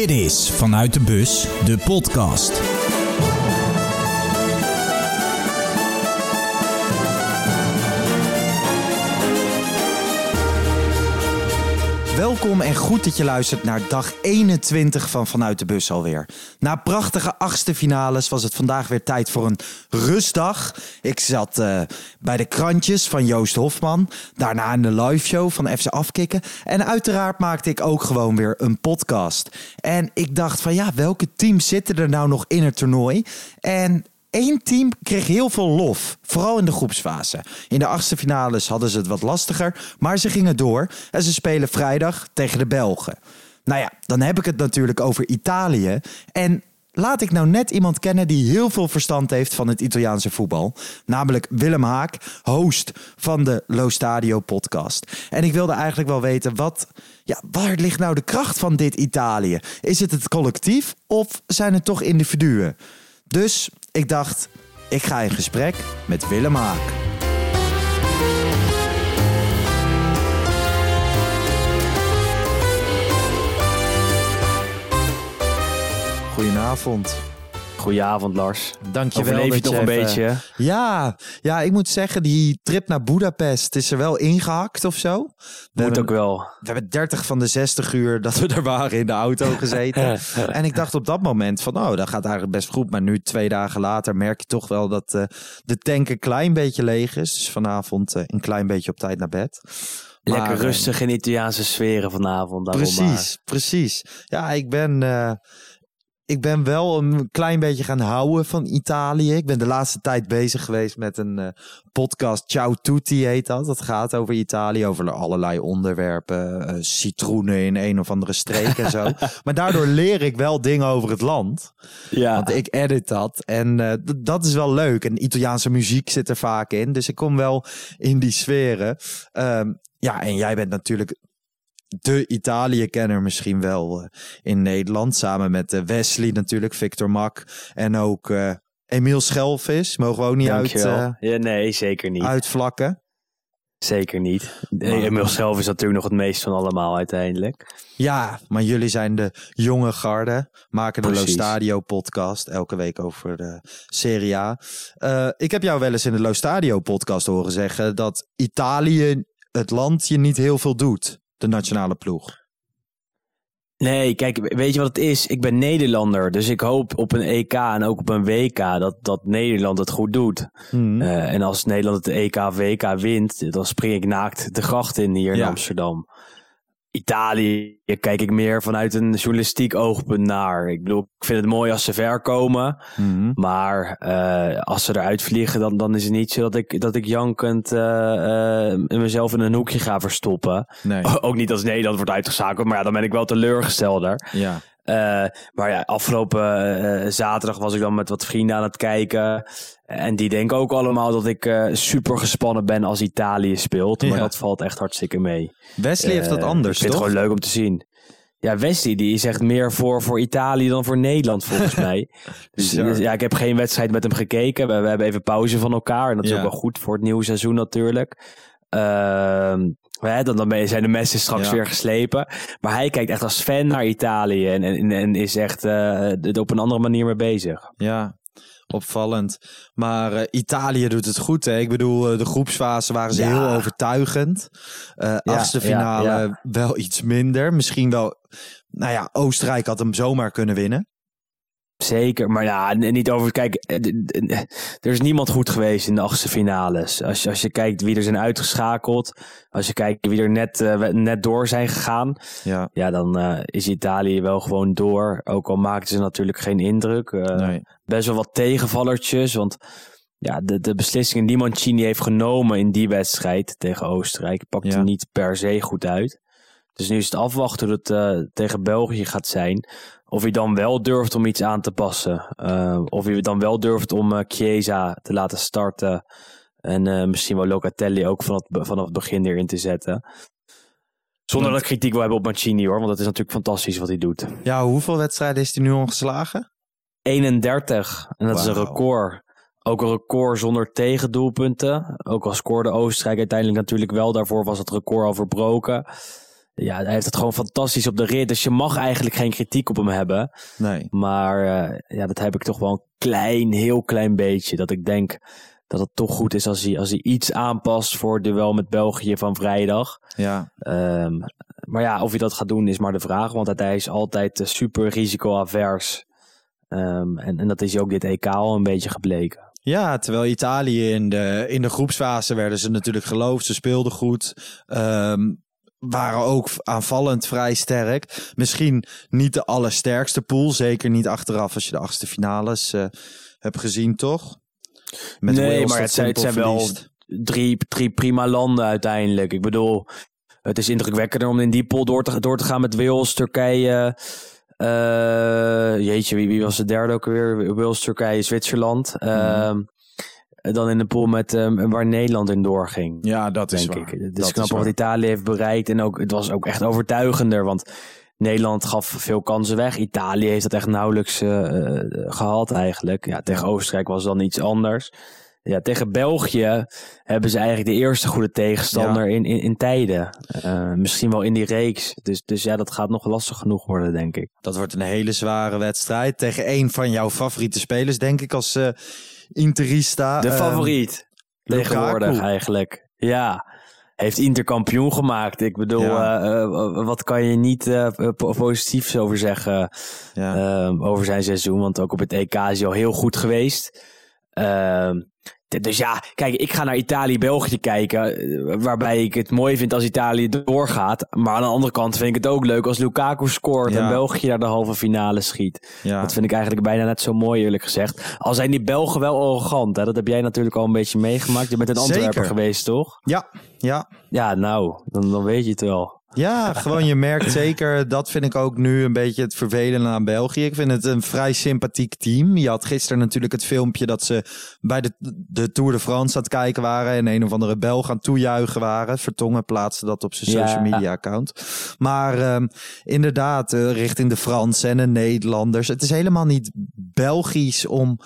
Dit is Vanuit de Bus, de podcast. Welkom en goed dat je luistert naar dag 21 van Vanuit de Bus alweer. Na prachtige achtste finales was het vandaag weer tijd voor een rustdag. Ik zat uh, bij de krantjes van Joost Hofman, daarna in de live show van FC Afkikken. En uiteraard maakte ik ook gewoon weer een podcast. En ik dacht van ja, welke teams zitten er nou nog in het toernooi? En Eén team kreeg heel veel lof, vooral in de groepsfase. In de achtste finales hadden ze het wat lastiger, maar ze gingen door en ze spelen vrijdag tegen de Belgen. Nou ja, dan heb ik het natuurlijk over Italië. En laat ik nou net iemand kennen die heel veel verstand heeft van het Italiaanse voetbal. Namelijk Willem Haak, host van de Lo Stadio podcast. En ik wilde eigenlijk wel weten, wat, ja, waar ligt nou de kracht van dit Italië? Is het het collectief of zijn het toch individuen? Dus ik dacht, ik ga in gesprek met Willem Haak. Goedenavond. Goedenavond Lars. Dankjewel. Overleef je dat toch een beetje? Ja, ja, ik moet zeggen, die trip naar Budapest is er wel ingehakt of zo. We Moet hebben, ook wel. we hebben 30 van de 60 uur dat we er waren in de auto gezeten. en ik dacht op dat moment van, oh, dat gaat eigenlijk best goed. Maar nu, twee dagen later, merk je toch wel dat eh, de tank een klein beetje leeg is. Dus vanavond eh, een klein beetje op tijd naar bed. Maar, Lekker eh, rustig in Italiaanse sferen vanavond. daarom Precies, precies. Ja, ik ben, eh, ik ben wel een klein beetje gaan houden van Italië. Ik ben de laatste tijd bezig geweest met een eh, podcast. Ciao Tutti heet dat. Dat gaat over Italië, over allerlei onderwerpen. eh, citroenen in een of andere streek en zo. maar daardoor leer ik wel dingen over het land. Ja, Want ik edit dat. En eh, dat is wel leuk. En Italiaanse muziek zit er vaak in. Dus ik kom wel in die sferen. Ehm, ja, en jij bent natuurlijk de Italië-kenner misschien wel eh, in Nederland. Samen met eh, Wesley natuurlijk, Victor Mak. En ook eh Emiel Schelvis. Mogen we ook niet uit, dankjewel. eh, ja, nee, zeker niet. uitvlakken. Zeker niet. Emil zelf is natuurlijk nog het meest van allemaal uiteindelijk. Ja, maar jullie zijn de jonge garde. Maken de Lo Precies. Stadio podcast. Elke week over de Serie A. Ik heb jou wel eens in de Lo Stadio podcast horen zeggen... dat Italië, het land, je niet heel veel doet. De nationale ploeg. Nee, kijk, weet je wat het is? Ik ben Nederlander, dus ik hoop op een EK en ook op een WK dat, dat Nederland het goed doet. Hmm. Eh, en als Nederland het EK WK wint, dan spring ik naakt de gracht in hier in. Amsterdam. Italië kijk ik meer vanuit een journalistiek oogpunt naar. Ik bedoel, ik vind het mooi als ze ver komen. Mhm. Maar eh, als ze eruit vliegen, dan, dan is het niet zo dat ik, dat ik jankend eh, mezelf in een hoekje ga verstoppen. Nee, Ook niet als Nederland wordt uitgeschakeld, maar ja, dan ben ik wel teleurgestelder. ja. Eh, maar ja, afgelopen eh, zaterdag was ik dan met wat vrienden aan het kijken. En die denken ook allemaal dat ik eh, super gespannen ben als Italië speelt. Maar Ja. dat valt echt hartstikke mee. Wesley heeft dat anders, Ik vind toch? het gewoon leuk om te zien. Ja, Wesley die is echt meer voor, voor Italië dan voor Nederland volgens mij. Dus, dus ja, ik heb geen wedstrijd met hem gekeken. We, we hebben even pauze van elkaar. En dat is Ja. ook wel goed voor het nieuwe seizoen natuurlijk. Ehm, ja, dan, dan zijn de messen straks Ja. weer geslepen. Maar hij kijkt echt als fan naar Italië. En, en, en is echt er op een andere manier mee bezig. Ja, opvallend. Maar eh, Italië doet het goed. Hè? Ik bedoel, eh, de groepsfase waren ze Ja. heel overtuigend. Achtste ja, finale ja. wel iets minder. Misschien wel... Nou ja, Oostenrijk had hem zomaar kunnen winnen. Zeker, maar ja, niet over. Kijk, eh, d- er is niemand goed geweest in de achtste finales. Als je, als je kijkt wie er zijn uitgeschakeld, als je kijkt wie er net, eh, net door zijn gegaan, Ja, ja, dan eh, is Italië wel gewoon door. Ook al maakten ze natuurlijk geen indruk. Eh, nee. Best wel wat tegenvallertjes, want ja, de, de beslissingen die Mancini heeft genomen in die wedstrijd tegen Oostenrijk pakte Ja. niet per se goed uit. Dus nu is het afwachten hoe het eh, tegen België gaat zijn. Of hij dan wel durft om iets aan te passen. Eh, of hij dan wel durft om eh, Chiesa te laten starten. En eh, misschien wel Locatelli ook vanaf, vanaf het begin erin te zetten. Zonder dat ik kritiek wil hebben op Mancini hoor. Want dat is natuurlijk fantastisch wat hij doet. Ja, hoeveel wedstrijden is hij nu ongeslagen? 31. En dat is een record. Ook een record zonder tegendoelpunten. Ook al scoorde Oostenrijk uiteindelijk natuurlijk wel. Daarvoor was het record al verbroken. Ja, hij heeft het gewoon fantastisch op de rit. Dus je mag eigenlijk geen kritiek op hem hebben. Nee. Maar uh, ja, dat heb ik toch wel een klein, heel klein beetje. Dat ik denk dat het toch goed is als hij, als hij iets aanpast voor het duel met België van vrijdag. Ja. Um, maar ja, of hij dat gaat doen is maar de vraag. Want hij is altijd super risicoavers. Um, en, en dat is ook dit EK al een beetje gebleken. Ja, terwijl Italië in de, in de groepsfase werden ze natuurlijk geloofd. Ze speelden goed. Um, waren ook aanvallend vrij sterk. Misschien niet de allersterkste pool. Zeker niet achteraf als je de achtste finales uh, hebt gezien, toch? Met nee, Wales maar het zijn, het zijn wel drie, drie prima landen uiteindelijk. Ik bedoel, het is indrukwekkender om in die pool door te, door te gaan met Wales, Turkije. Uh, jeetje, wie, wie was de derde ook weer? Wales, Turkije, Zwitserland. Mm. Uh, dan in de pool met um, waar Nederland in doorging. Ja, dat is waar. ik. Het is knap wat Italië heeft bereikt. En ook, het was ook echt overtuigender. Want Nederland gaf veel kansen weg. Italië heeft dat echt nauwelijks uh, gehad eigenlijk. Ja, tegen Oostenrijk was dan iets anders. Ja, tegen België hebben ze eigenlijk de eerste goede tegenstander in, in, in, tijden. Uh, misschien wel in die reeks. Dus, dus ja, dat gaat nog lastig genoeg worden, denk ik. Dat wordt een hele zware wedstrijd tegen een van jouw favoriete spelers, denk ik, als uh, Interista. De uh, favoriet. Tegenwoordig eigenlijk. Ja. Heeft Inter kampioen gemaakt. Ik bedoel, ja. wat kan je niet positiefs over zeggen ja. over zijn seizoen? Want ook op het EK is hij al heel goed geweest. Dus ja, kijk, ik ga naar Italië-België kijken. Eh, waarbij ik het mooi vind als Italië doorgaat. Maar aan de andere kant vind ik het ook leuk als Lukaku scoort en België naar de halve finale schiet. Ja. Dat vind ik eigenlijk bijna net zo mooi, eerlijk gezegd. Al zijn die Belgen wel arrogant. Hè? Dat heb jij natuurlijk al een beetje meegemaakt. Je bent in Antwerpen geweest, toch? Ja, ja. Ja, nou, dan, dan weet je het wel. Ja, gewoon je merkt zeker, dat vind ik ook nu een beetje het vervelende aan België. Ik vind het een vrij sympathiek team. Je had gisteren natuurlijk het filmpje dat ze bij de, de Tour de France aan het kijken waren en een of andere Belg aan het toejuichen waren. Vertongen plaatste dat op zijn social media account. Maar um, inderdaad, uh, richting de Fransen en de Nederlanders. Het is helemaal niet Belgisch om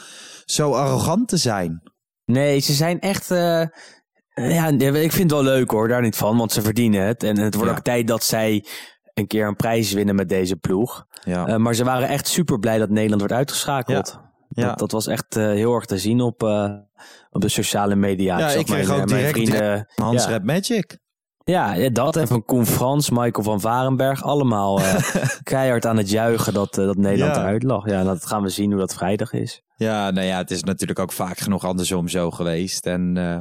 zo arrogant te zijn. Nee, ze zijn echt... Uh ja, ik vind het wel leuk hoor, daar niet van, want ze verdienen het. En het wordt ook tijd dat zij een keer een prijs winnen met deze ploeg. Ja. Uh, maar ze waren echt super blij dat Nederland werd uitgeschakeld. Ja. Dat, dat, was echt uh, heel erg te zien op, uh, op de sociale media. Ja, ik, ik kreeg mijn, ook direct vrienden, Hans. Red Magic. Ja, dat en van Koen Frans, Michael van Varenberg. Allemaal uh, keihard aan het juichen dat, uh, dat Nederland ja. eruit lag. Ja, dat gaan we zien hoe dat vrijdag is. Ja, nou ja, het is natuurlijk ook vaak genoeg andersom zo geweest. En uh,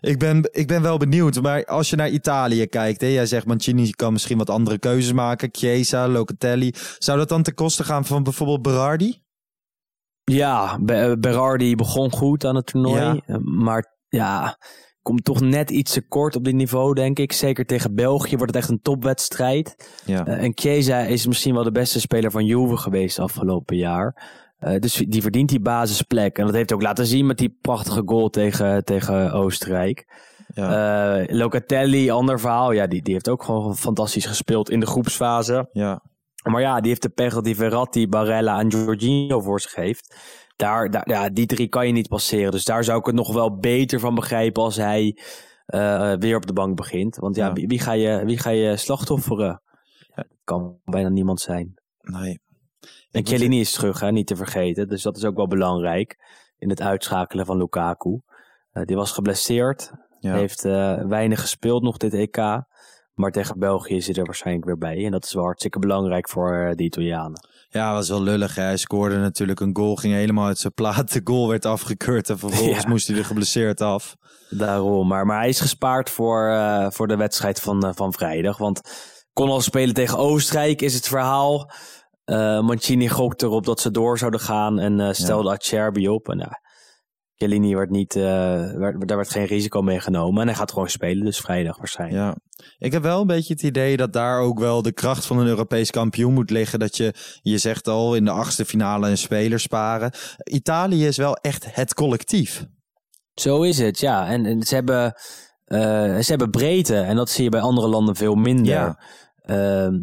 ik, ben, ik ben wel benieuwd. Maar als je naar Italië kijkt, hè, jij zegt Mancini kan misschien wat andere keuzes maken. Chiesa, Locatelli. Zou dat dan ten koste gaan van bijvoorbeeld Berardi? Ja, Berardi begon goed aan het toernooi. Ja. Maar ja, komt toch net iets te kort op dit niveau, denk ik. Zeker tegen België wordt het echt een topwedstrijd. Ja. Uh, en Chiesa is misschien wel de beste speler van Juve geweest afgelopen jaar. Uh, dus die verdient die basisplek. En dat heeft hij ook laten zien met die prachtige goal tegen, tegen Oostenrijk. Ja. Uh, Locatelli, ander verhaal. Ja, die, die heeft ook gewoon fantastisch gespeeld in de groepsfase. Ja. Maar ja, die heeft de pech die Verratti, Barella en Jorginho voor zich heeft. Daar, daar, ja, die drie kan je niet passeren. Dus daar zou ik het nog wel beter van begrijpen als hij uh, weer op de bank begint. Want ja, ja. Wie, wie, ga je, wie ga je slachtofferen? Ja, dat kan bijna niemand zijn. Nee. En Chiellini is terug, hè, niet te vergeten. Dus dat is ook wel belangrijk in het uitschakelen van Lukaku. Uh, die was geblesseerd. Ja. Heeft uh, weinig gespeeld nog dit EK. Maar tegen België hij er waarschijnlijk weer bij. En dat is wel hartstikke belangrijk voor de Italianen. Ja, was wel lullig. Hè? Hij scoorde natuurlijk een goal, ging helemaal uit zijn plaat. De goal werd afgekeurd en vervolgens ja. moest hij er geblesseerd af. Daarom, maar, maar hij is gespaard voor, uh, voor de wedstrijd van, uh, van vrijdag. Want kon al spelen tegen Oostenrijk, is het verhaal. Uh, Mancini gokte erop dat ze door zouden gaan en stelde ja. Acerbi op. En ja, Chiellini werd niet, uh, werd, daar werd geen risico mee genomen. En hij gaat gewoon spelen, dus vrijdag waarschijnlijk. Ja. Ik heb wel een beetje het idee dat daar ook wel de kracht van een Europees kampioen moet liggen. Dat je, je zegt al, in de achtste finale een speler sparen. Italië is wel echt het collectief. Zo is het, ja. En, en ze, hebben, uh, ze hebben breedte en dat zie je bij andere landen veel minder. Ja. Uh,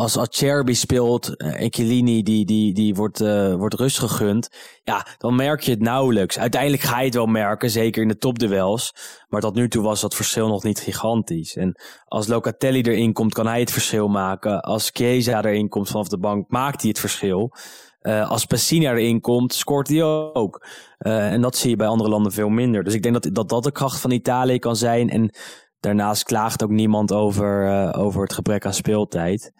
als Acerbi speelt en Chiellini die, die, die wordt, uh, wordt rust gegund, ja, dan merk je het nauwelijks. Uiteindelijk ga je het wel merken, zeker in de topduels. Maar tot nu toe was dat verschil nog niet gigantisch. En als Locatelli erin komt, kan hij het verschil maken. Als Chiesa erin komt vanaf de bank, maakt hij het verschil. Uh, als Pessina erin komt, scoort hij ook. En dat zie je bij andere landen veel minder. Dus ik denk dat dat, dat de kracht van Italië kan zijn. En daarnaast klaagt ook niemand over, over het gebrek aan speeltijd.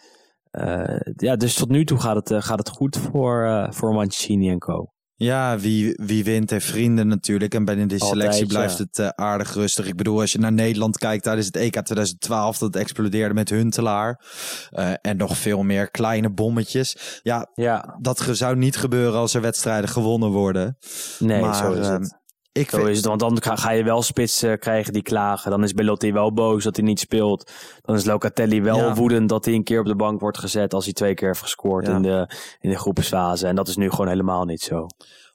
Ja, dus tot nu toe gaat het, gaat het goed voor, voor Mancini en co. Ja, wie, wie wint heeft vrienden natuurlijk. En binnen de selectie blijft het uh, aardig rustig. Ik bedoel, als je naar Nederland kijkt tijdens het EK 2012, dat explodeerde met Huntelaar. Uh, en nog veel meer kleine bommetjes. Ja, ja, dat zou niet gebeuren als er wedstrijden gewonnen worden. Nee, maar, zo is het. Ehm, ik Zo is het, want dan ga je wel spitsen krijgen die klagen. Dan is Belotti wel boos dat hij niet speelt. Dan is Locatelli wel woedend dat hij een keer op de bank wordt gezet als hij twee keer heeft gescoord in, de, in de groepsfase. En dat is nu gewoon helemaal niet zo.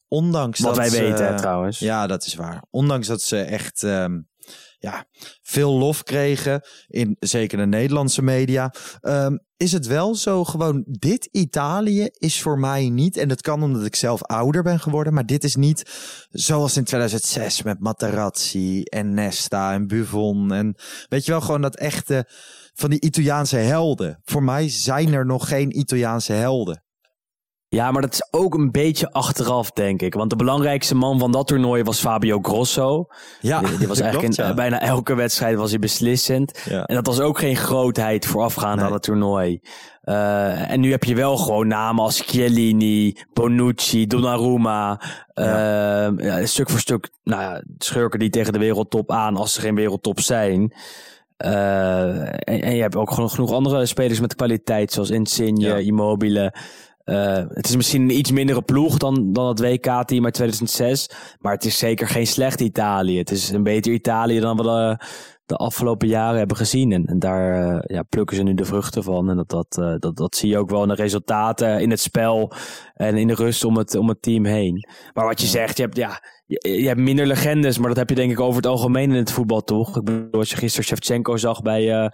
Ondanks Wat dat wij weten trouwens. Ja, dat is waar. Ondanks dat ze echt um, ja, veel lof kregen, in zeker de Nederlandse media, um, is het wel zo gewoon, dit Italië is voor mij niet, en dat kan omdat ik zelf ouder ben geworden, maar dit is niet zoals in 2006 met Materazzi en Nesta en Buffon en weet je wel, gewoon dat echte van die Italiaanse helden. Voor mij zijn er nog geen Italiaanse helden. Ja, maar dat is ook een beetje achteraf, denk ik. Want de belangrijkste man van dat toernooi was Fabio Grosso. Ja, die, die was eigenlijk in bijna elke wedstrijd was hij beslissend. Ja. En dat was ook geen grootheid voorafgaand nee. aan het toernooi. Uh, en nu heb je wel gewoon namen als Chiellini, Bonucci, Donnarumma. Uh, ja, stuk voor stuk nou ja, schurken die tegen de wereldtop aan als ze geen wereldtop zijn. Uh, en, en, je hebt ook gewoon genoeg andere spelers met kwaliteit, zoals Insigne, Immobile. Uh, het is misschien een iets mindere ploeg dan, dan het WK-team uit 2006. Maar het is zeker geen slecht Italië. Het is een beter Italië dan we de, de afgelopen jaren hebben gezien. En, en daar uh, ja, plukken ze nu de vruchten van. En dat, dat, uh, dat, dat zie je ook wel in de resultaten, in het spel en in de rust om het, om het team heen. Maar wat je zegt, je hebt, ja, je, je, hebt minder legendes. Maar dat heb je denk ik over het algemeen in het voetbal toch? Ik bedoel, als je gisteren Shevchenko zag bij,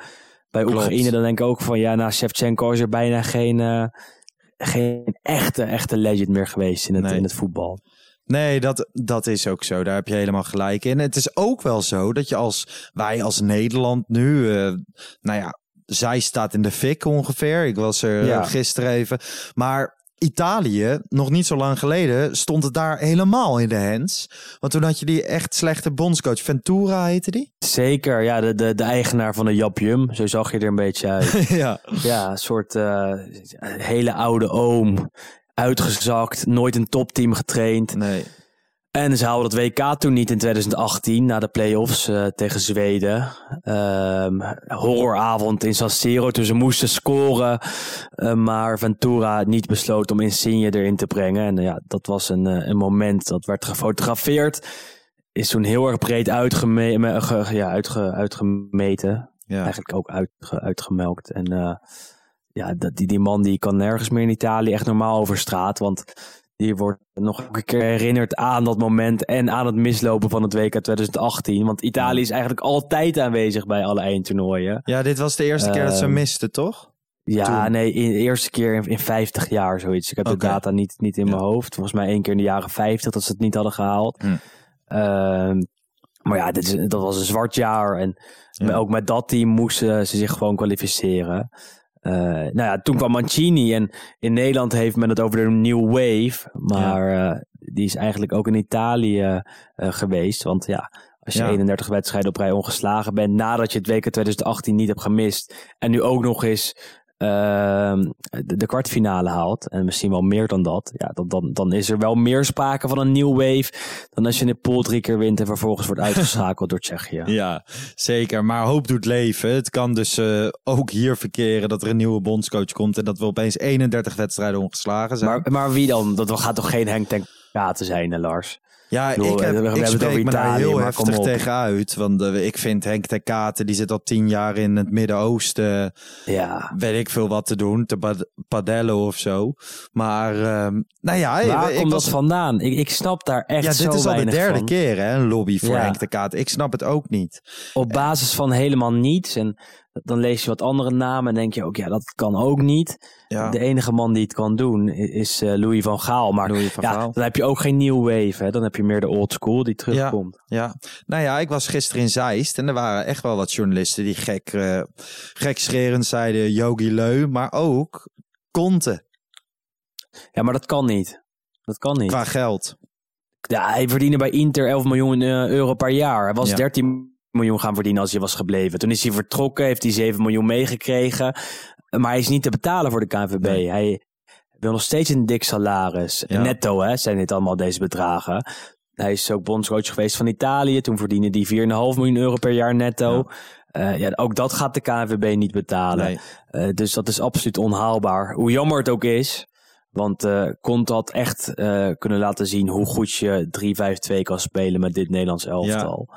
bij Oekraïne, dan denk ik ook van ja, na Shevchenko is er bijna geen geen echte, echte legend meer geweest in het, in het voetbal. Nee, dat, dat is ook zo. Daar heb je helemaal gelijk in. Het is ook wel zo dat je als wij als Nederland nu, uh, nou ja, zij staat in de fik ongeveer. Ik was er ja. gisteren even. Maar Italië, nog niet zo lang geleden, stond het daar helemaal in de hands. Want toen had je die echt slechte bondscoach. Ventura heette die? Zeker, ja, de, de, de eigenaar van de Japjum. Zo zag je er een beetje uit. ja. ja, een soort uh, hele oude oom. Uitgezakt, nooit een topteam getraind. Nee. En ze haalden het WK toen niet in 2018, na de play-offs uh, tegen Zweden. Um, horroravond in San Siro, toen ze moesten scoren. Uh, maar Ventura niet besloot om Insigne erin te brengen. En uh, ja, dat was een, een moment dat werd gefotografeerd. Is toen heel erg breed uitgeme ge ja, uitge uitgemeten. Ja. Eigenlijk ook uitge uitgemelkt. En ja, dat, die, die man die kan nergens meer in Italië echt normaal over straat. Want die wordt nog een keer herinnerd aan dat moment en aan het mislopen van het WK 2018. Want Italië is eigenlijk altijd aanwezig bij alle eindtoernooien. Ja, dit was de eerste keer dat ze ehm, misten, toch? Ja, nee, in, de eerste keer in, in 50 jaar zoiets. Ik heb de data niet, niet in mijn hoofd. Volgens mij één keer in de jaren 50 dat ze het niet hadden gehaald. Hm. Uh, maar ja, dit is, dat was een zwart jaar. En ook met dat team moesten ze zich gewoon kwalificeren. Uh, nou ja, toen kwam Mancini en in Nederland heeft men het over de New Wave. Maar ja. uh, die is eigenlijk ook in Italië uh, geweest. Want ja, als je ja. 31 wedstrijden op rij ongeslagen bent nadat je het WK 2018 niet hebt gemist. En nu ook nog eens de, de, kwartfinale haalt, en misschien wel meer dan dat, ja, dan, dan, dan is er wel meer sprake van een nieuw wave dan als je in de pool drie keer wint en vervolgens wordt uitgeschakeld door Tsjechië. Ja, zeker. Maar hoop doet leven. Het kan dus uh, ook hier verkeren dat er een nieuwe bondscoach komt en dat we opeens 31 wedstrijden ongeslagen zijn. Maar, maar wie dan? Dat gaat toch geen Henk ten Katen zijn, Lars? Ja, ik, heb, we, ik spreek me daar heel heftig tegen uit. Want uh, ik vind Henk de Katen, die zit al tien jaar in het Midden-Oosten. Ja. Weet ik veel wat te doen, te padellen of zo. Maar, uh, nou ja. Waar ik, komt was... dat vandaan? Ik, ik snap daar echt ja, dit is al de derde keer, hè, een lobby voor ja. Henk de Katen. Ik snap het ook niet. Op basis van helemaal niets. En dan lees je wat andere namen en denk je ook, ja, dat kan ook niet. Ja. De enige man die het kan doen is eh, Louis van Gaal. Maar van ja, Gaal. dan heb je ook geen new wave. Hè? Dan heb je meer de old school die terugkomt. Ja, nou ja, ik was gisteren in Zeist en er waren echt wel wat journalisten die gek, gekscherend zeiden Yogi Leu, maar ook Conte Ja, maar dat kan niet. Dat kan niet. qua geld. Ja, hij verdiende bij Inter 11 miljoen eh, euro per jaar. Hij was Ja. 13 miljoen gaan verdienen als hij was gebleven. Toen is hij vertrokken, heeft hij 7 miljoen meegekregen. Maar hij is niet te betalen voor de KNVB. Nee. Hij wil nog steeds een dik salaris. Ja. Netto hè, zijn dit allemaal deze bedragen. Hij is ook bondscoach geweest van Italië. Toen verdiende hij 4,5 miljoen euro per jaar netto. Ja. ja, ook dat gaat de KNVB niet betalen. Nee. Eh, dus dat is absoluut onhaalbaar. Hoe jammer het ook is. Want eh Conte had echt eh, kunnen laten zien hoe goed je 3-5-2 kan spelen met dit Nederlands elftal.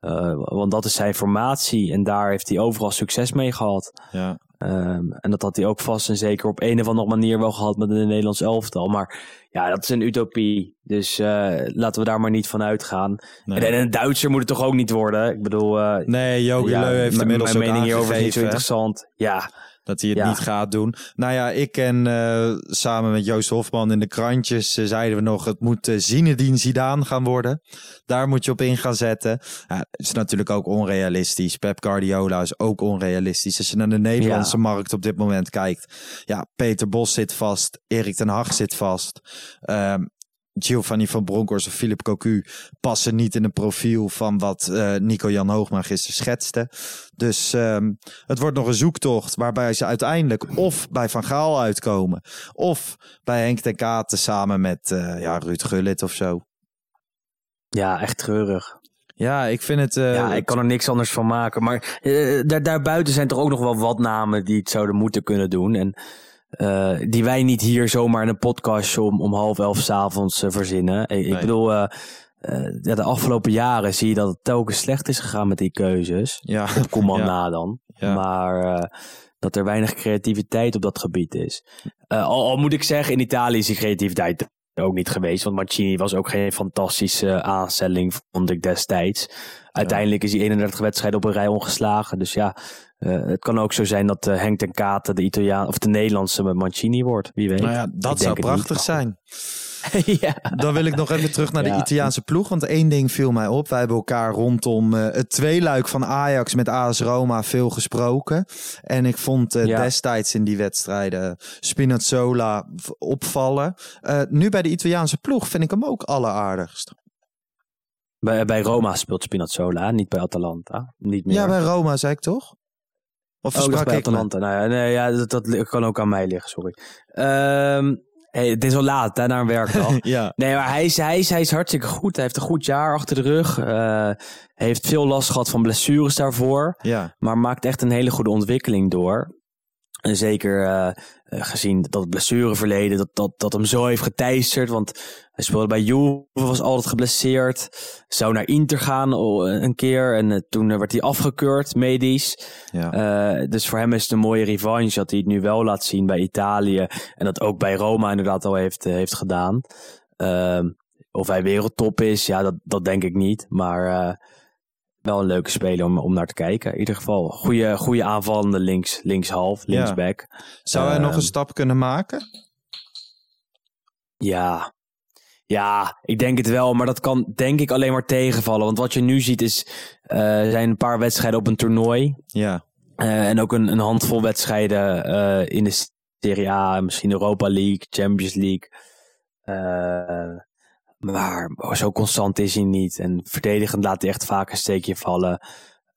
Eh, want dat is zijn formatie en daar heeft hij overal succes mee gehad. Ja. Ehm, en dat had hij ook vast en zeker op een of andere manier wel gehad met een Nederlands elftal. Maar ja, dat is een utopie. Dus eh, laten we daar maar niet van uitgaan. Nee. En, en een Duitser moet het toch ook niet worden? Ik bedoel, eh, Nee, ja, Leu heeft inmiddels mijn ook mening hierover is niet zo hè, interessant. Ja, dat hij het Ja. niet gaat doen. Nou ja, ik en eh, samen met Joost Hofman in de krantjes eh, zeiden we nog, het moet uh, Zinedine Zidane gaan worden. Daar moet je op in gaan zetten. Ja, het is natuurlijk ook onrealistisch. Pep Guardiola is ook onrealistisch. Als je naar de Nederlandse Ja. markt op dit moment kijkt. Ja, Peter Bos zit vast. Erik ten Hag zit vast. Ehm Giovanni van Bronckhorst of Philip Cocu passen niet in het profiel van wat eh, Nico-Jan Hoogma gisteren schetste. Dus ehm, het wordt nog een zoektocht waarbij ze uiteindelijk of bij Van Gaal uitkomen. Of bij Henk ten Katen samen met eh, ja, Ruud Gullit of zo. ja echt treurig. Ja, ik vind het... eh, ja, ik kan er niks anders van maken. Maar daar, daarbuiten zijn toch ook nog wel wat namen die het zouden moeten kunnen doen. En eh, die wij niet hier zomaar in een podcast om, om half elf s'avonds uh, verzinnen. Ik, bedoel, uh, uh, ja, de afgelopen jaren zie je dat het telkens slecht is gegaan met die keuzes. Ja. Op Koeman Ja. na dan. Ja. Maar dat er weinig creativiteit op dat gebied is. Al, al moet ik zeggen, in Italië is die creativiteit ook niet geweest. Want Mancini was ook geen fantastische aanstelling, vond ik destijds. Uiteindelijk is hij 31 wedstrijden op een rij ongeslagen. Dus ja, uh, het kan ook zo zijn dat uh, Henk ten Katen de Italiaan of de Nederlandse met Mancini wordt. Wie weet. Nou ja, dat Ik zou prachtig niet. zijn. ja. Dan wil ik nog even terug naar de. Italiaanse ploeg. Want één ding viel mij op. Wij hebben elkaar rondom eh, het tweeluik van Ajax met AS Roma veel gesproken. En ik vond eh, Ja. destijds in die wedstrijden Spinazzola opvallen. Eh, nu bij de Italiaanse ploeg vind ik hem ook alleraardigst. Bij, bij Roma speelt Spinazzola, niet bij Atalanta. Niet meer. Ja, bij Roma zei ik toch? Of Oh, sprak bij ik? Atalanta. Nou ja, nee, ja dat, dat kan ook aan mij liggen, sorry. Ehm hey, het is al laat, hè, naar een werkdag. Ja, Nee, maar hij is, hij, is, hij is hartstikke goed. Hij heeft een goed jaar achter de rug. Eh, heeft veel last gehad van blessures daarvoor. ja, Maar maakt echt een hele goede ontwikkeling door. En zeker eh, eh, gezien dat blessureverleden, dat, dat, dat hem zo heeft geteisterd. Want hij speelde bij Juve, was altijd geblesseerd. Zou naar Inter gaan oh, een keer. En eh, toen werd hij afgekeurd, medisch. ja. Eh, dus voor hem is het een mooie revanche dat hij het nu wel laat zien bij Italië. En dat ook bij Roma inderdaad al heeft, eh, heeft gedaan. Ehm, of hij wereldtop is, ja, dat, dat denk ik niet. Maar eh, wel een leuke speler om, om naar te kijken. In ieder geval, goede, goede aanvallende links, linkshalf, Ja. linksback. Zou hij nog Ehm, een stap kunnen maken? Ja. Ja, ik denk het wel, maar dat kan denk ik alleen maar tegenvallen. Want wat je nu ziet is, eh, zijn een paar wedstrijden op een toernooi. Ja, Eh, en ook een, een handvol wedstrijden eh, in de Serie A, misschien Europa League, Champions League. Maar zo constant is hij niet. En verdedigend laat hij echt vaak een steekje vallen.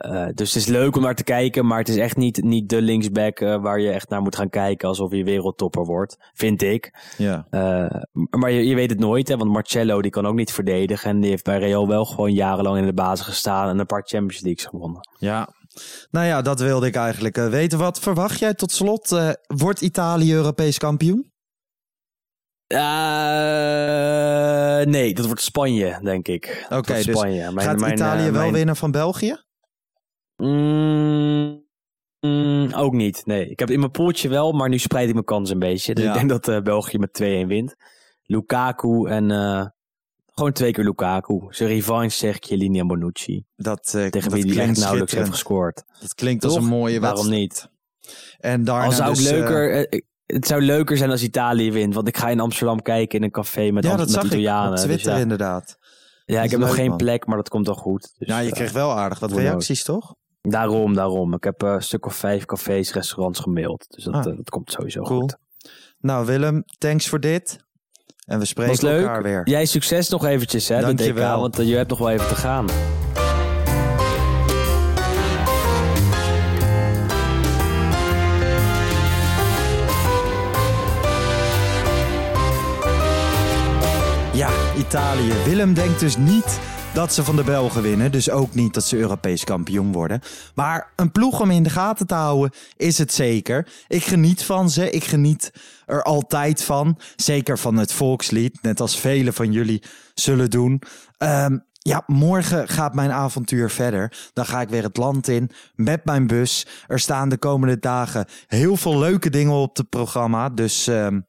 Eh, dus het is leuk om naar te kijken, maar het is echt niet, niet de linksback eh, waar je echt naar moet gaan kijken alsof je wereldtopper wordt, vind ik. ja. Eh, maar je, je weet het nooit, hè, want Marcello die kan ook niet verdedigen. En die heeft bij Real wel gewoon jarenlang in de basis gestaan en een paar Champions Leagues gewonnen. Ja, nou ja, dat wilde ik eigenlijk weten. Wat verwacht jij tot slot? wordt Italië Europees kampioen? Eh, nee, dat wordt Spanje, denk ik. Oké, dus Spanje. Mijn- Gaat mijn, Italië eh, wel mijn- winnen van België? Mm, mm, ook niet, nee. Ik heb in mijn poeltje wel, maar nu spreid ik mijn kans een beetje. Dus Ja. ik denk dat eh, België met 2-1 wint. Lukaku en Gewoon twee keer Lukaku. Zijn revanche zeg Chiellini en Bonucci. Dat, Tegen wie hij echt nauwelijks heeft gescoord. Dat klinkt als Toch? een mooie Waarom wedstrijd. niet? En daarna Al zou dus, het leuker... het zou leuker zijn als Italië wint. Want ik ga in Amsterdam kijken in een café met, ja, dat met zag ik Italianen. op Dus Twitter ja, inderdaad. ja, ik heb nog geen man. plek, maar dat komt wel goed. Dus, Ja, je eh, kreeg wel aardig wat reacties, toch? Daarom, daarom. Ik heb eh, een stuk of vijf cafés, restaurants gemaild. Dus dat, Ah. eh, dat komt sowieso Cool. goed. Nou, Willem, thanks voor dit. En we spreken leuk. elkaar weer. Jij succes nog eventjes, hè, DK. Dankjewel. Want je hebt nog wel even te gaan. Italië. Willem denkt dus niet dat ze van de Belgen winnen. Dus ook niet dat ze Europees kampioen worden. Maar een ploeg om in de gaten te houden is het zeker. Ik geniet van ze. Ik geniet er altijd van. Zeker van het volkslied. Net als velen van jullie zullen doen. Ehm, ja, morgen gaat mijn avontuur verder. Dan ga ik weer het land in met mijn bus. Er staan de komende dagen heel veel leuke dingen op het programma. Dus ehm,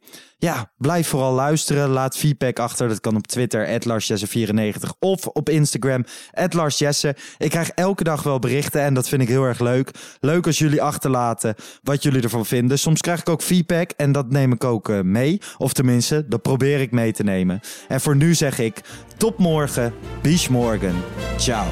ja, blijf vooral luisteren. Laat feedback achter. Dat kan op Twitter, LarsJesse94 of op Instagram, LarsJesse. Ik krijg elke dag wel berichten en dat vind ik heel erg leuk. Leuk als jullie achterlaten wat jullie ervan vinden. Soms krijg ik ook feedback en dat neem ik ook eh, mee. Of tenminste, dat probeer ik mee te nemen. En voor nu zeg ik, tot morgen. Bis morgen. Ciao.